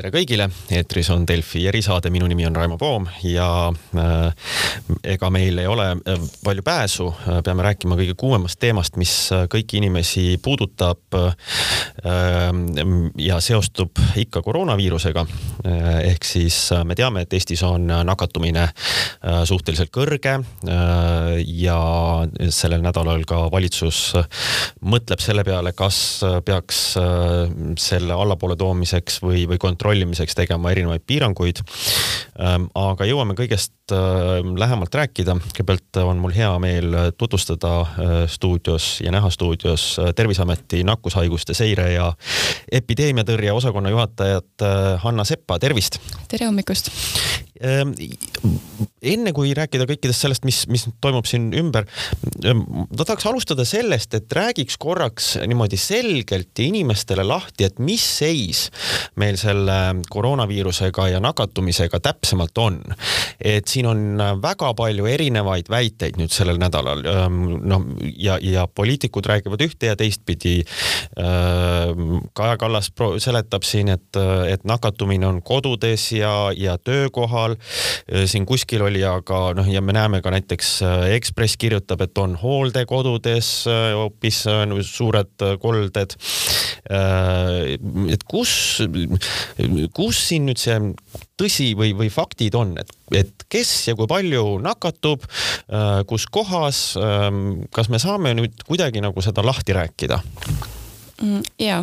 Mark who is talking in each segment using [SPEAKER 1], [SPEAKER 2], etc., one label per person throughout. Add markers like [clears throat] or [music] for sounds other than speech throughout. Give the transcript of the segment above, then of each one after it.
[SPEAKER 1] tere kõigile, eetris on Delfi erisaade, minu nimi on Raimo Poom ja äh, ega meil ei ole äh, palju pääsu, peame rääkima kõige kuumemast teemast, mis äh, kõiki inimesi puudutab ja seostub ikka koroonaviirusega. Ehk siis me teame, et Eestis on nakatumine suhteliselt kõrge ja sellel nädalal ka valitsus mõtleb selle peale, kas peaks selle allapoole toomiseks või, või kontrollimiseks tegema erinevaid piiranguid. Ähm, aga jõuame kõigest ähm, lähemalt rääkida. kõigepealt on mul hea meel tutvustada äh, stuudios ja näha stuudios äh, Terviseameti nakkushaiguste seire ja epideemiatõrje osakonna juhatajat äh, Hanna Seppa, tervist.
[SPEAKER 2] tere hommikust
[SPEAKER 1] enne kui rääkida kõikidest sellest, mis, mis toimub siin ümber, ma tahaks alustada sellest, et räägiks korraks niimoodi selgelt inimestele lahti, et mis seis meil selle koroonaviirusega ja nakatumisega täpsemalt on. et siin on väga palju erinevaid väiteid nüüd sellel nädalal. noh, ja, ja poliitikud räägivad ühte ja teistpidi. Kaja Kallas seletab siin, et, et nakatumine on kodudes ja, ja töökohal. Siin kuskil oli aga noh, ja me näeme ka näiteks Ekspress kirjutab, et on hooldekodudes hoopis suured kolded. et kus, kus siin nüüd see tõsi või, või faktid on, et, et kes ja kui palju nakatub, kus kohas, kas me saame nüüd kuidagi nagu seda lahti rääkida?
[SPEAKER 2] Mm, ja,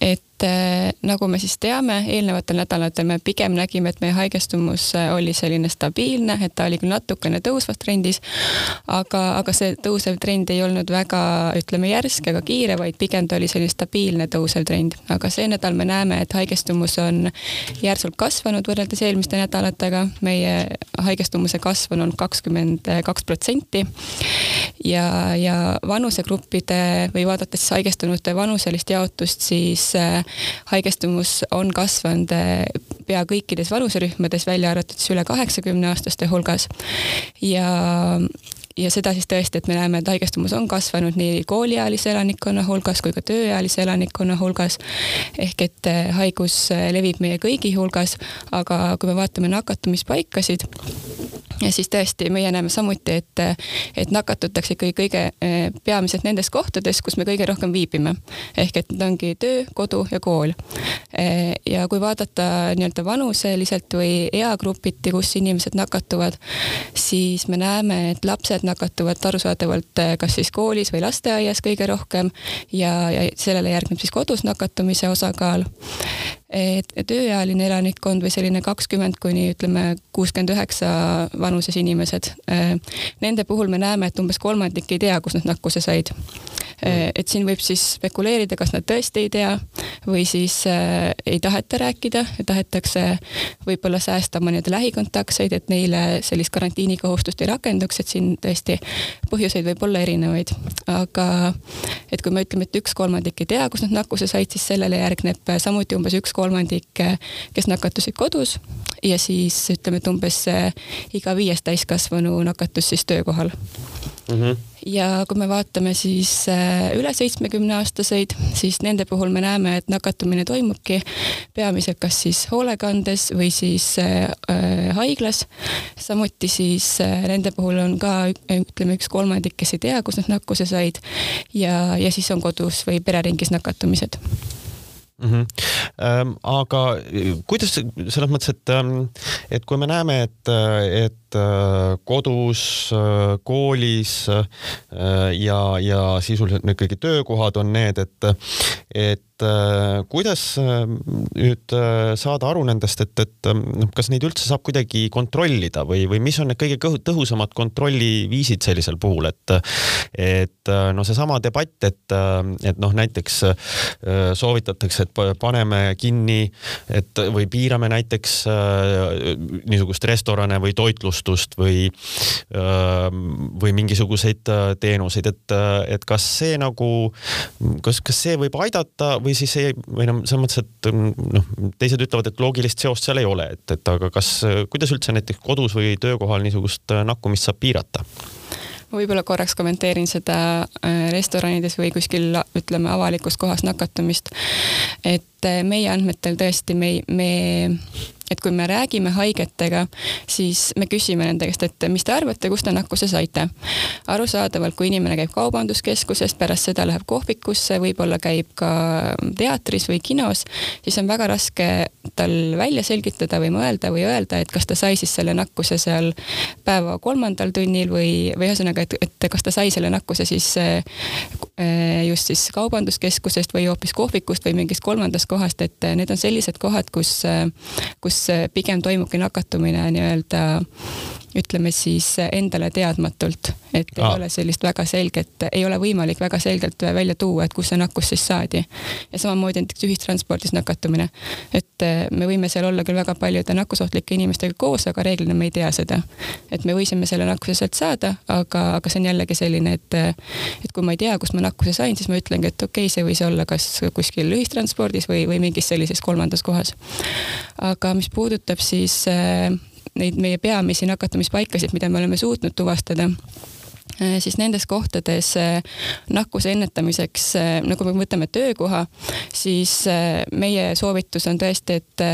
[SPEAKER 2] et äh, nagu me siis teame, eelnevatel nädalatel me pigem nägime, et meie haigestumus äh, oli selline stabiilne, et ta oli küll natukene tõusvas trendis, aga, aga see tõusev trend ei olnud väga, ütleme, järsk ega kiire, vaid pigem ta oli selline stabiilne tõusev trend. aga see nädal me näeme, et haigestumus on järsult kasvanud võrreldes eelmiste nädalatega. meie haigestumuse kasv on olnud kakskümmend kaks protsenti ja, ja vanusegruppide või vaadates haigestunute vanuselist jaotust, siis äh, haigestumus on kasvanud äh, pea kõikides vanuserühmades, välja arvatud siis üle kaheksakümne aastaste hulgas. ja ja seda siis tõesti, et me näeme, et haigestumus on kasvanud nii kooliealise elanikkonna hulgas kui ka tööealise elanikkonna hulgas. ehk et äh, haigus levib meie kõigi hulgas, aga kui me vaatame nakatumispaikasid, ja siis tõesti meie näeme samuti, et, et nakatutakse ikkagi kõige eh, peamiselt nendes kohtades, kus me kõige rohkem viibime. ehk et need ongi töö, kodu ja kool. Eh, ja kui vaadata nii-öelda vanuseliselt või eagrupiti, kus inimesed nakatuvad, siis me näeme, et lapsed nakatuvad arusaadavalt eh, kas siis koolis või lasteaias kõige rohkem ja, ja sellele järgneb siis kodus nakatumise osakaal tööealine elanikkond või selline kakskümmend kuni ütleme kuuskümmend üheksa vanuses inimesed. Äh, nende puhul me näeme, et umbes kolmandik ei tea, kust nad nakkuse said. Äh, et siin võib siis spekuleerida, kas nad tõesti ei tea või siis äh, ei taheta rääkida, tahetakse võib-olla säästa oma nii-öelda lähikontaktseid, et neile sellist karantiinikohustust ei rakenduks, et siin tõesti põhjuseid võib olla erinevaid. aga et kui me ütleme, et üks kolmandik ei tea, kust nad nakkuse said, siis sellele järgneb samuti umbes üks kolmandik, kes nakatusid kodus ja siis ütleme, et umbes eh, iga viies täiskasvanu nakatus siis töökohal mm. -hmm. ja kui me vaatame siis eh, üle seitsmekümne aastaseid, siis nende puhul me näeme, et nakatumine toimubki peamiselt kas siis hoolekandes või siis haiglas. samuti siis nende puhul on ka ütleme üks kolmandik, kes ei tea, kust nad nakkuse said ja, ja siis on kodus või pereringis nakatumised
[SPEAKER 1] mm. -hmm. Ähm, aga kuidas selles mõttes, et, ähm, et kui me näeme, et, et äh, kodus, äh, koolis äh, ja, ja sisuliselt nüüd kõigi töökohad on need, et, et kuidas nüüd saada aru nendest, et, et noh, kas neid üldse saab kuidagi kontrollida või, või mis on need kõige tõhusamad kontrolliviisid sellisel puhul, et et no seesama debatt, et, et noh, näiteks soovitatakse, et paneme kinni, et või piirame näiteks niisugust restorane või toitlustust või või mingisuguseid teenuseid, et, et kas see nagu, kas, kas see võib aidata või siis ei, või noh, selles mõttes, et mm, noh, teised ütlevad, et loogilist seost seal ei ole, et, et aga kas, kuidas üldse näiteks kodus või töökohal niisugust äh, nakkumist saab piirata?
[SPEAKER 2] ma võib-olla korraks kommenteerin seda äh, restoranides või kuskil ütleme avalikus kohas nakatumist. et et meie andmetel tõesti me, me et kui me räägime haigetega, siis me küsime nende käest, et mis te arvate, kust te nakkuse saite. arusaadavalt, kui inimene käib kaubanduskeskusest, pärast seda läheb kohvikusse, võib-olla käib ka teatris või kinos, siis on väga raske tal välja selgitada või mõelda või öelda, et kas ta sai siis selle nakkuse seal päeva kolmandal tunnil või, või ühesõnaga, et, et kas ta sai selle nakkuse siis eh, just siis kaubanduskeskusest või hoopis kohvikust või mingist kolmandast kohast, et need on sellised kohad, kus, kus pigem toimubki nakatumine nii-öelda ütleme siis endale teadmatult, et ei Aa. ole sellist väga selget, ei ole võimalik väga selgelt välja tuua, et kust see nakkus siis saadi. ja samamoodi näiteks ühistranspordis nakatumine, et eh, me võime seal olla küll väga paljude nakkusohtlike inimestega koos, aga reeglina me ei tea seda. et me võisime selle nakkuse sealt saada, aga, aga see on jällegi selline, et et kui ma ei tea, kust ma nakkuse sain, siis ma ütlengi, et okei okay,, see võis olla kas kuskil ühistranspordis või, või mingis sellises kolmandas kohas. aga mis puudutab siis äh, neid meie peamisi nakatumispaikasid, mida me oleme suutnud tuvastada äh, siis nendes kohtades äh, nakkuse ennetamiseks, äh, nagu me võtame töökoha, siis meie soovitus on tõesti, et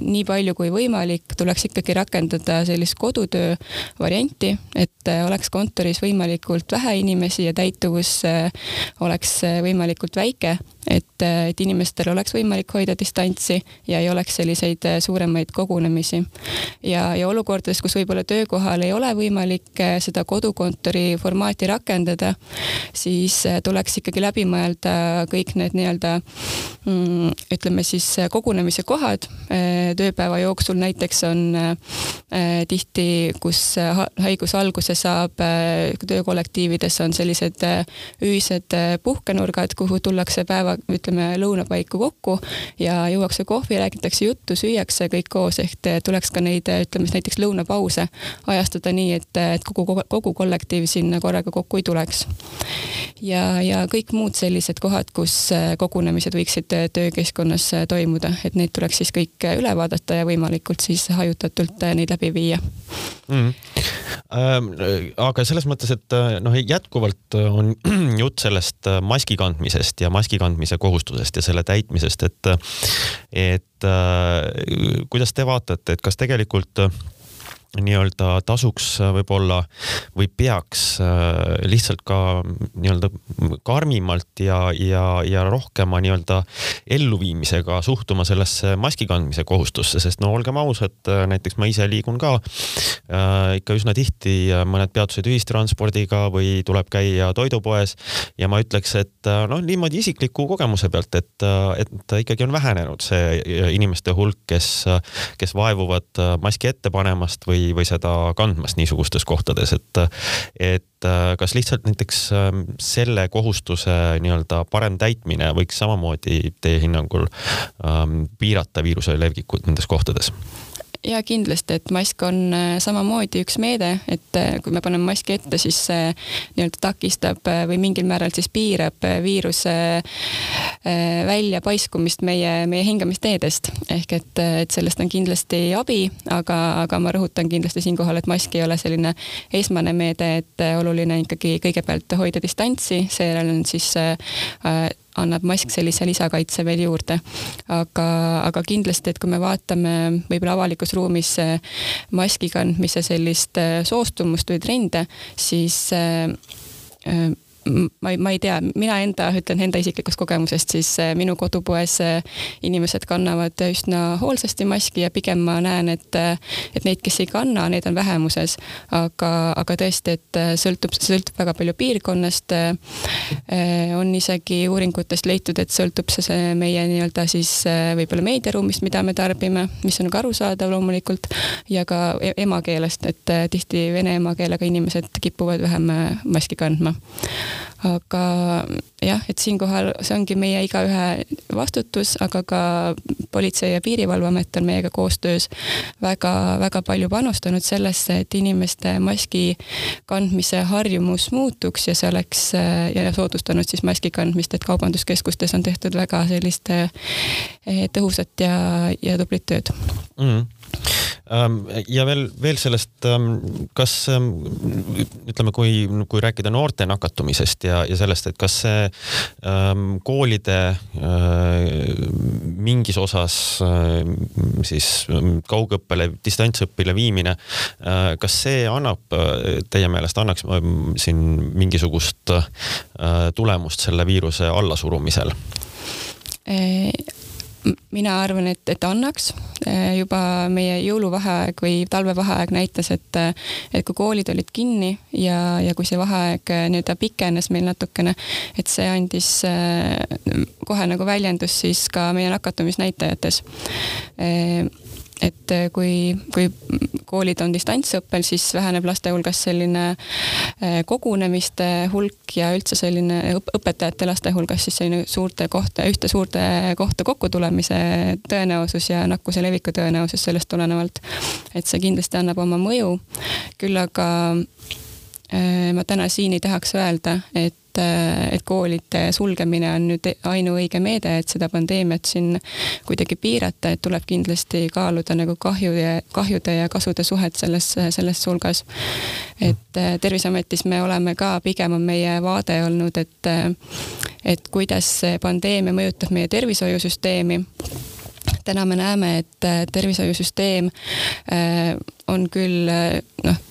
[SPEAKER 2] nii palju kui võimalik, tuleks ikkagi rakendada sellist kodutöö varianti, et oleks kontoris võimalikult vähe inimesi ja täituvus oleks võimalikult väike et, et inimestel oleks võimalik hoida distantsi ja ei oleks selliseid äh, suuremaid kogunemisi. ja, ja olukordades, kus võib-olla töökohal ei ole võimalik äh, seda kodukontori formaati rakendada, siis äh, tuleks ikkagi läbi mõelda kõik need nii-öelda mm, ütleme siis kogunemise kohad tööpäeva jooksul näiteks on tihti, kus haigus alguse saab, töökollektiivides on sellised ühised puhkenurgad, kuhu tullakse päeva ütleme lõunapaiku kokku ja juuakse kohvi, räägitakse juttu, süüakse kõik koos, ehk tuleks ka neid, ütleme siis näiteks lõunapause ajastada nii, et, et kogu, kogu kollektiiv sinna korraga kokku ei tuleks. ja, ja kõik muud sellised kohad, kus kogunemised võiksid töökeskkonnas toimuda, et need tuleks siis kõik üle vaadata ja võimalikult siis hajutatult neid läbi viia mm.
[SPEAKER 1] Ähm, aga selles mõttes, et noh, jätkuvalt on [clears throat] jutt sellest maski kandmisest ja maski kandmisest täitmise kohustusest ja selle täitmisest, et, et äh, kuidas te vaatate, et kas tegelikult nii-öelda tasuks äh, võib-olla või peaks äh, lihtsalt ka nii-öelda karmimalt ja, ja, ja rohkema nii-öelda elluviimisega suhtuma sellesse maski kandmise kohustusse, sest no olgem ausad, äh, näiteks ma ise liigun ka äh, ikka üsna tihti mõned peatused ühistranspordiga või tuleb käia toidupoes ja ma ütleks, et noh, niimoodi isikliku kogemuse pealt, et, et ikkagi on vähenenud see inimeste hulk, kes, kes vaevuvad maski ette panemast või või, või seda kandmas niisugustes kohtades, et, et äh, kas lihtsalt näiteks ähm, selle kohustuse nii-öelda parem täitmine võiks samamoodi teie hinnangul ähm, piirata viiruse levikut nendes kohtades?
[SPEAKER 2] Ja kindlasti, et mask on äh, samamoodi üks meede, et äh, kui me paneme maski ette, siis see nii-öelda takistab äh, või mingil määral siis piirab viiruse väljapaiskumist meie, meie hingamisteedest. ehk et, et sellest on kindlasti abi, aga, aga ma rõhutan kindlasti siinkohal, et mask ei ole selline esmane meede, et oluline ikkagi kõigepealt hoida distantsi, seejärel on siis annab mask sellise lisakaitse veel juurde. aga, aga kindlasti, et kui me vaatame võib-olla avalikus ruumis maski kandmise sellist äh, soostumust või trende, siis äh, ma ei, ma ei tea, mina enda, ütlen enda isiklikust kogemusest, siis äh, minu kodupoes äh, inimesed kannavad üsna hoolsasti maski ja pigem ma näen, et, äh, et neid, kes ei kanna, need on vähemuses. aga, aga tõesti, et sõltub, sõltub väga palju piirkonnast. on isegi uuringutest leitud, et sõltub see, see meie nii-öelda siis võib-olla meediaruumist, mida me tarbime, mis on ka arusaadav loomulikult, ja ka e-, emakeelest, et tihti vene emakeelega inimesed kipuvad vähem maski kandma aga jah, et siinkohal see ongi meie igaühe vastutus, aga ka Politsei- ja Piirivalveamet on meiega koostöös väga-väga palju panustanud sellesse, et inimeste maski kandmise harjumus muutuks ja see oleks ja soodustanud siis maski kandmist, et kaubanduskeskustes on tehtud väga sellist eh, tõhusat ja, ja tublit tööd
[SPEAKER 1] mm. Ähm, ja veel, veel sellest, ähm, kas ütleme, kui, kui rääkida noorte nakatumisest ja, ja sellest, et kas see koolide mingis osas siis kaugõppele, distantsõppile viimine kas see annab teie meelest, annaks siin mingisugust tulemust selle viiruse allasurumisel?
[SPEAKER 2] Mina arvan, et, et annaks. juba meie jõuluvaheaeg või talvevaheaeg näitas, et, et kui koolid olid kinni ja, ja kui see vaheaeg nii-öelda pikenes meil natukene, et see andis kohe nagu väljendus siis ka meie nakatumisnäitajates et äh, kui, kui koolid on distantsõppel, siis väheneb laste hulgas selline äh, kogunemiste hulk ja üldse selline õpetajate laste hulgas siis selline suurte kohta, ühte suurde kohta kokkutulemise tõenäosus ja nakkuse leviku tõenäosus sellest tulenevalt. et see kindlasti annab oma mõju, küll aga ma täna siin ei tahaks öelda, et et, et koolide sulgemine on nüüd ainuõige meede, et seda pandeemiat siin kuidagi piirata, et tuleb kindlasti kaaluda nagu kahjude, kahjude ja kasude suhet selles, selles hulgas. et Terviseametis me oleme ka, pigem on meie vaade olnud, et, et kuidas see pandeemia mõjutab meie tervishoiusüsteemi täna me näeme, et tervishoiusüsteem äh, on küll noh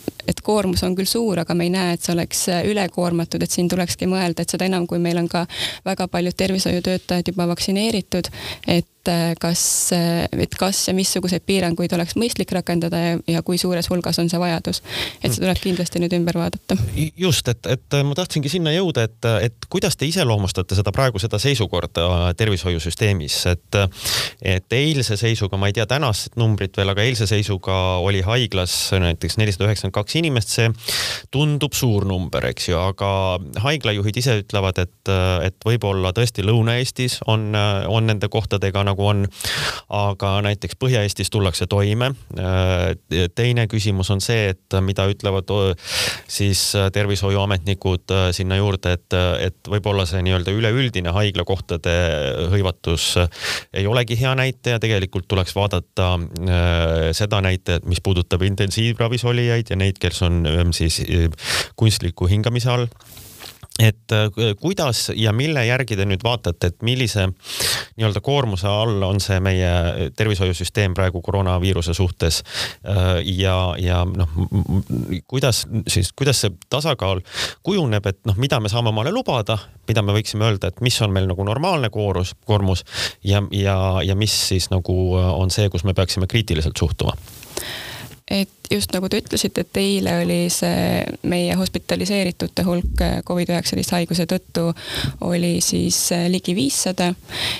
[SPEAKER 2] koormus on küll suur, aga me ei näe, et see oleks äh, ülekoormatud, et siin tulekski mõelda, et seda enam, kui meil on ka väga paljud tervishoiutöötajad juba vaktsineeritud, et äh, kas, äh, et kas ja missuguseid piiranguid oleks mõistlik rakendada ja, ja kui suures hulgas on see vajadus. et see tuleb kindlasti nüüd ümber vaadata.
[SPEAKER 1] just, et, et ma tahtsingi sinna jõuda, et, et kuidas te iseloomustate seda praegu seda seisukorda tervishoiusüsteemis, et, et eilse seisuga, ma ei tea tänast numbrit veel, aga eilse seisuga oli haiglas näiteks nelisada üheksakümmend kaks kaks inimest, see tundub suur number, eks ju, aga haiglajuhid ise ütlevad, et, et võib-olla tõesti Lõuna-Eestis on, on nende kohtadega nagu on, aga näiteks Põhja-Eestis tullakse toime. teine küsimus on see, et mida ütlevad siis tervishoiuametnikud sinna juurde, et, et võib-olla see nii-öelda üleüldine haiglakohtade hõivatus ei olegi hea näitaja, tegelikult tuleks vaadata seda näitajat, mis puudutab intensiivravis olijaid ja neid, kes on siis äh, kunstliku hingamise all. Et äh, kuidas ja mille järgi te nüüd vaatate, et millise nii-öelda koormuse all on see meie tervishoiusüsteem praegu koroonaviiruse suhtes? Äh, ja, ja noh, kuidas siis, kuidas see tasakaal kujuneb, et noh, mida me saame omale lubada, mida me võiksime öelda, et mis on meil nagu normaalne koorus, koormus ja, ja, ja mis siis nagu on see, kus me peaksime kriitiliselt suhtuma
[SPEAKER 2] et just nagu te ütlesite, et eile oli see meie hospitaliseeritute hulk Covid-19 haiguse tõttu oli siis eh, ligi viissada.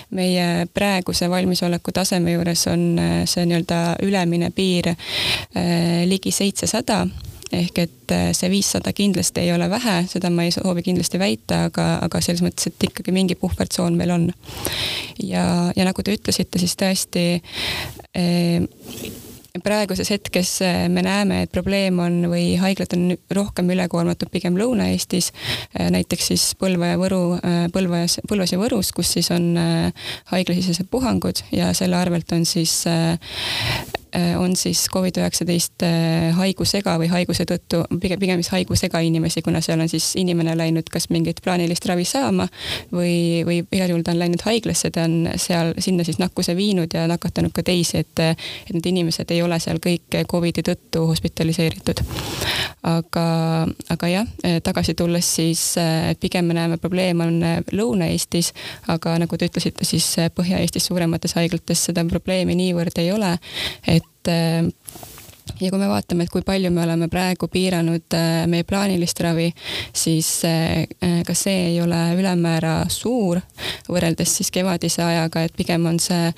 [SPEAKER 2] meie praeguse valmisoleku taseme juures on eh, see nii-öelda ülemine piir eh, ligi seitsesada ehk et see viissada kindlasti ei ole vähe, seda ma ei soovi kindlasti väita, aga, aga selles mõttes, et ikkagi mingi puhvertsoon meil on. ja, ja nagu te ütlesite, siis tõesti eh, praeguses hetkes äh, me näeme, et probleem on või haiglad on rohkem ülekoormatud pigem Lõuna-Eestis, äh, näiteks siis Põlva ja Võru, äh, Põlvas, Põlvas ja Võrus, kus siis on haiglasisesed puhangud ja selle arvelt on siis on siis Covid-19 äh, haigusega või haiguse tõttu, pigem, pigem siis haigusega inimesi, kuna seal on siis inimene läinud kas mingit plaanilist ravi saama või, või igal juhul ta on läinud haiglasse, ta on seal, sinna siis nakkuse viinud ja nakatanud ka teisi, et, et need inimesed ei ole seal kõik Covidi tõttu hospitaliseeritud. aga, aga jah, tagasi tulles siis pigem me näeme, probleem on Lõuna-Eestis, aga nagu te ütlesite, siis Põhja-Eestis suuremates haiglates seda probleemi niivõrd ei ole, et et ja kui me vaatame, et kui palju me oleme praegu piiranud äh, meie plaanilist ravi, siis äh, ka see ei ole ülemäära suur võrreldes siis kevadise ajaga, et pigem on see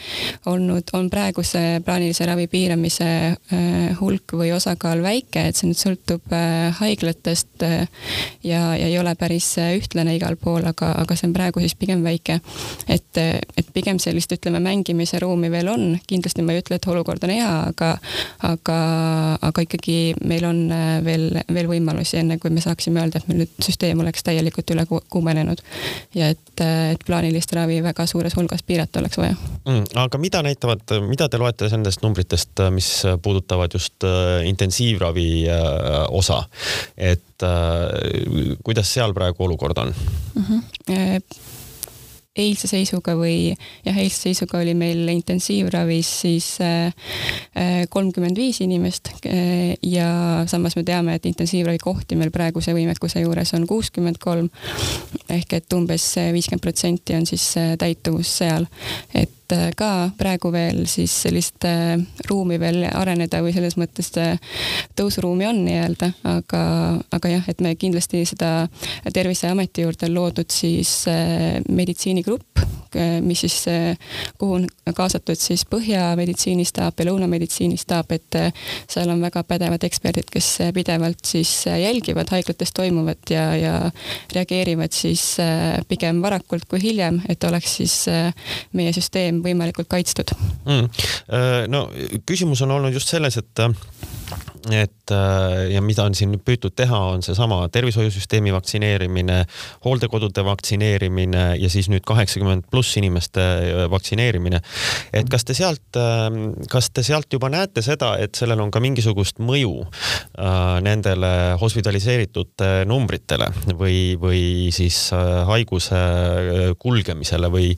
[SPEAKER 2] olnud, on praeguse plaanilise ravi piiramise äh, hulk või osakaal väike, et see nüüd sõltub haiglatest ja, ja ei ole päris ühtlane igal pool, aga, aga see on praegu siis pigem väike. et, et pigem sellist, ütleme, mängimise ruumi veel on, kindlasti ma ei ütle, et olukord on hea, aga, aga aga ikkagi meil on veel, veel võimalusi, enne kui me saaksime öelda, et meil nüüd süsteem oleks täielikult üle kuumenenud. ja et, et plaanilist ravi väga suures hulgas piirata oleks vaja
[SPEAKER 1] mm,. aga mida näitavad, mida te loete nendest numbritest, mis puudutavad just intensiivravi osa, et kuidas seal praegu olukord on mm? -hmm
[SPEAKER 2] eilse seisuga või jah, eilse seisuga oli meil intensiivravis siis äh, äh, kolmkümmend viis inimest äh, ja samas me teame, et intensiivravi kohti meil praeguse võimekuse juures on kuuskümmend kolm ehk et umbes viiskümmend protsenti on siis täituvus seal, et ka praegu veel siis sellist ruumi veel areneda või selles mõttes tõusuruumi on nii-öelda, aga, aga jah, et me kindlasti seda Terviseameti juurde loodud siis meditsiini grupp, mis siis, kuhu on kaasatud siis põhjameditsiinistaap ja lõunameditsiinistaap, et seal on väga pädevad eksperdid, kes pidevalt siis jälgivad haiglates toimuvat ja, ja reageerivad siis pigem varakult kui hiljem, et oleks siis meie süsteem võimalikult kaitstud mm..
[SPEAKER 1] no küsimus on olnud just selles, et et äh, ja mida on siin püütud teha, on seesama tervishoiusüsteemi vaktsineerimine, hooldekodude vaktsineerimine ja siis nüüd kaheksakümmend pluss inimeste äh, vaktsineerimine. et kas te sealt, kas te sealt juba näete seda, et sellel on ka mingisugust mõju äh, nendele hospitaliseeritud numbritele või, või siis haiguse kulgemisele või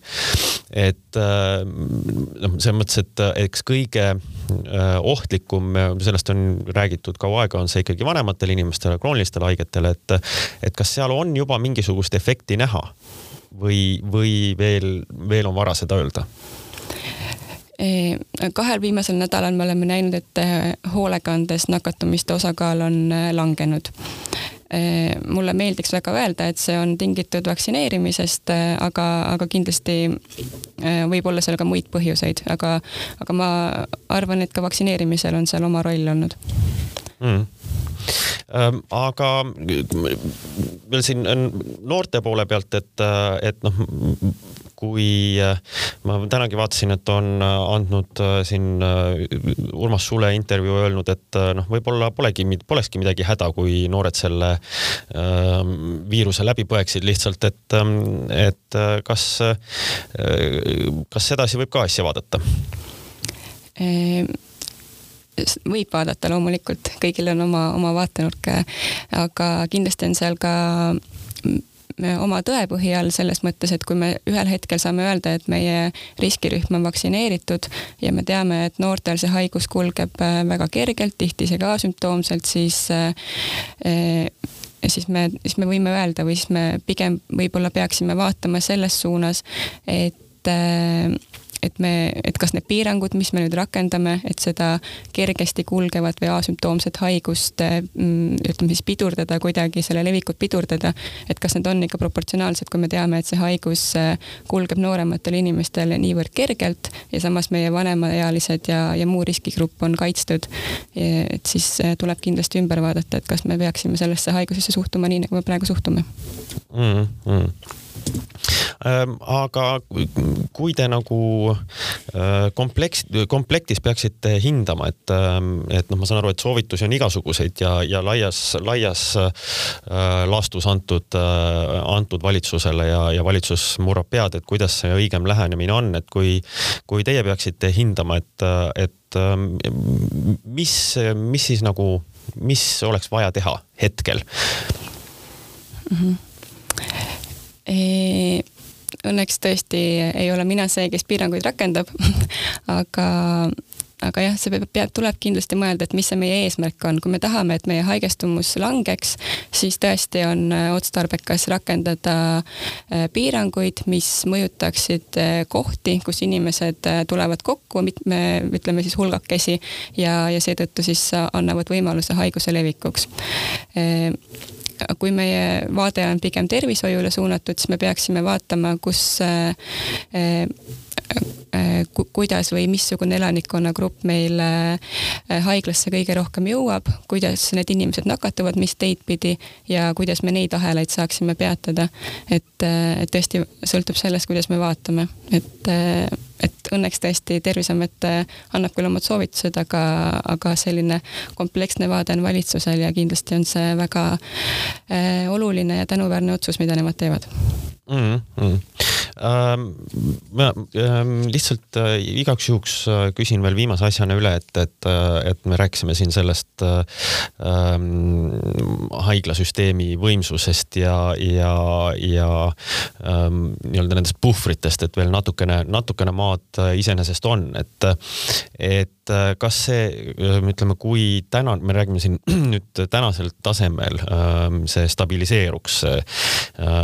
[SPEAKER 1] et noh, selles mõttes, et eks kõige ohtlikum, sellest on räägitud kaua aega, on see ikkagi vanematele inimestele, kroonilistele haigetele, et, et kas seal on juba mingisugust efekti näha või, või veel, veel on vara seda öelda?
[SPEAKER 2] kahel viimasel nädalal me oleme näinud, et hoolekandes nakatumiste osakaal on langenud mulle meeldiks väga öelda, et see on tingitud vaktsineerimisest, eh, aga, aga kindlasti eh, võib olla seal ka muid põhjuseid, aga, aga ma arvan, et ka vaktsineerimisel on seal oma roll olnud. Mm.
[SPEAKER 1] Ähm, aga veel siin noorte poole pealt, et, et noh, kui äh, ma tänagi vaatasin, et on äh, andnud äh, siin Urmas Sule intervjuu öelnud, et noh, võib-olla polegi, polekski midagi häda, kui noored selle äh, viiruse läbi põeksid lihtsalt, et, ähm, et kas, kas sedasi võib ka asja vaadata?
[SPEAKER 2] Ehm, võib vaadata loomulikult, kõigil on oma, oma vaatenurk, aga kindlasti on seal ka oma tõepõhi all selles mõttes, et kui me ühel hetkel saame öelda, et meie riskirühm on vaktsineeritud ja me teame, et noortel see haigus kulgeb äh, väga kergelt, tihti isegi asümptoomselt, siis äh, äh, siis me, siis me võime öelda või siis me pigem võib-olla peaksime vaatama selles suunas, et et me, et kas need piirangud, mis me nüüd rakendame, et seda kergesti kulgevat või asümptoomset haigust mm, ütleme siis pidurdada kuidagi, selle levikut pidurdada, et kas need on ikka proportsionaalsed, kui me teame, et see haigus äh, kulgeb noorematel inimestel niivõrd kergelt ja samas meie vanemaealised ja, ja muu riskigrupp on kaitstud. et siis tuleb kindlasti ümber vaadata, et kas me peaksime sellesse haigusesse suhtuma nii, nagu me praegu suhtume mm. -hmm
[SPEAKER 1] aga kui te nagu kompleks, komplektis peaksite hindama, et, et noh, ma saan aru, et soovitusi on igasuguseid ja, ja laias, laias laastus antud, antud valitsusele ja, ja valitsus murrab pead, et kuidas see õigem lähenemine on, et kui, kui teie peaksite hindama, et, et mis, mis siis nagu, mis oleks vaja teha hetkel mm? -hmm
[SPEAKER 2] õnneks tõesti ei ole mina see, kes piiranguid rakendab [laughs] aga aga jah, see peab, peab, tuleb kindlasti mõelda, et mis see meie eesmärk on, kui me tahame, et meie haigestumus langeks, siis tõesti on äh, otstarbekas rakendada äh, piiranguid, mis mõjutaksid äh, kohti, kus inimesed tulevad kokku, mitme, ütleme siis hulgakesi ja, ja seetõttu siis annavad võimaluse haiguse levikuks kui meie vaade on pigem tervishoiule suunatud, siis me peaksime vaatama, kus äh, äh, kuidas või missugune elanikkonnagrupp meil äh, haiglasse kõige rohkem jõuab, kuidas need inimesed nakatuvad, mis teid pidi ja kuidas me neid ahelaid saaksime peatada. et, et tõesti sõltub sellest, kuidas me vaatame, et, et et õnneks tõesti Terviseamet annab küll omad soovitused, aga, aga selline kompleksne vaade on valitsusel ja kindlasti on see väga oluline ja tänuväärne otsus, mida nemad teevad
[SPEAKER 1] mm. -hmm. Ähm, ma lihtsalt äh, igaks juhuks äh, küsin veel viimase asjana üle, et, et, äh, et me rääkisime siin sellest äh, ähm, haiglasüsteemi võimsusest ja, ja, ja ähm, nii-öelda nendest puhvritest, et veel natukene, natukene maad iseenesest on, et, et kas see, ütleme, kui täna, me räägime siin [clears throat] nüüd tänasel tasemel, see stabiliseeruks,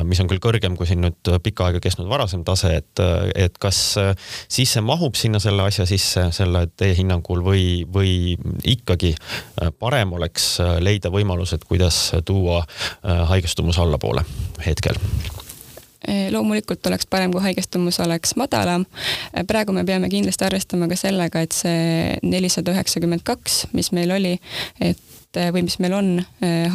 [SPEAKER 1] mis on küll kõrgem kui siin nüüd pikka aega kestnud varasem tase, et, et kas siis see mahub sinna selle asja sisse, selle teie hinnangul või, või ikkagi parem oleks leida võimalused, kuidas tuua haigestumus allapoole hetkel?
[SPEAKER 2] Loomulikult oleks parem, kui haigestumus oleks madalam. praegu me peame kindlasti arvestama ka sellega, et see nelisada üheksakümmend kaks, mis meil oli, et või mis meil on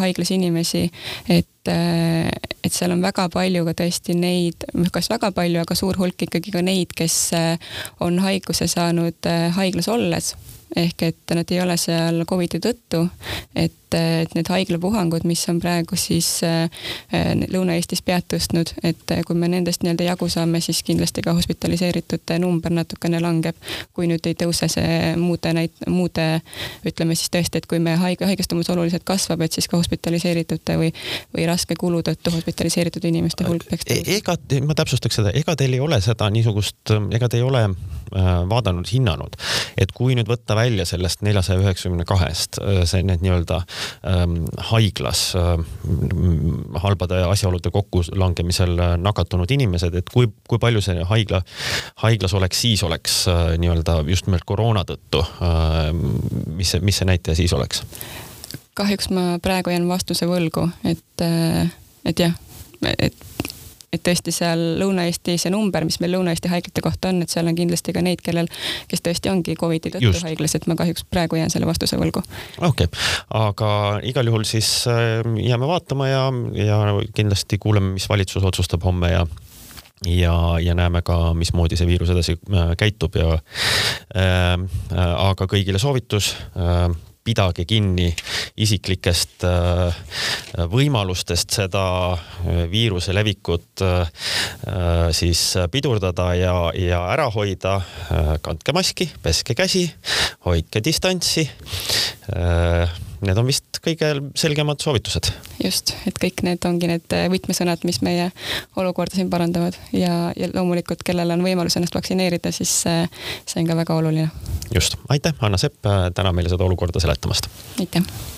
[SPEAKER 2] haiglas inimesi, et et, seal on väga palju ka tõesti neid, kas väga palju, aga suur hulk ikkagi ka neid, kes on haiguse saanud haiglas olles ehk et nad ei ole seal Covidi tõttu, et, et need haiglapuhangud, mis on praegu siis äh, Lõuna-Eestis pead tõstnud, et kui me nendest nii-öelda jagu saame, siis kindlasti ka hospitaliseeritute number natukene langeb, kui nüüd ei tõuse see muude näit-, muude ütleme siis tõesti, et kui me haige, haigestumus oluliselt kasvab, et siis ka hospitaliseeritute või, või raske kulu tõttu hospitaliseeritud inimeste hulk peaks
[SPEAKER 1] e-, tõusma. ega, ma täpsustaks seda, ega teil ei ole seda niisugust, ega te ei ole äh, vaadanud, hinnanud, et kui nüüd võtta välja sellest neljasaja üheksakümne kahest äh, see, need nii-öelda haiglas äh, halbade asjaolude kokkulangemisel äh, nakatunud inimesed, et kui, kui palju see haigla, haiglas oleks, siis oleks äh, nii-öelda just nimelt koroona tõttu äh,, mis see, mis see näitaja siis oleks?
[SPEAKER 2] kahjuks ma praegu jään vastuse võlgu, et, et jah, et et tõesti seal Lõuna-Eesti see number, mis meil Lõuna-Eesti haiglate kohta on, et seal on kindlasti ka neid, kellel, kes tõesti ongi Covidi tõttu Just. haiglas, et ma kahjuks praegu jään selle vastuse võlgu.
[SPEAKER 1] okei okay., aga igal juhul siis jääme vaatama ja, ja kindlasti kuuleme, mis valitsus otsustab homme ja ja, ja näeme ka, mismoodi see viirus edasi käitub ja äh, aga kõigile soovitus äh, pidage kinni isiklikest äh, võimalustest seda äh, viiruse levikut äh, siis pidurdada ja, ja ära hoida. kandke maski, peske käsi, hoidke distantsi need on vist kõige selgemad soovitused.
[SPEAKER 2] just, et kõik need ongi need võtmesõnad, mis meie olukorda siin parandavad ja, ja loomulikult, kellel on võimalus ennast vaktsineerida, siis see on ka väga oluline.
[SPEAKER 1] just, aitäh, Anna Sepp, täna meile seda olukorda seletamast.
[SPEAKER 2] aitäh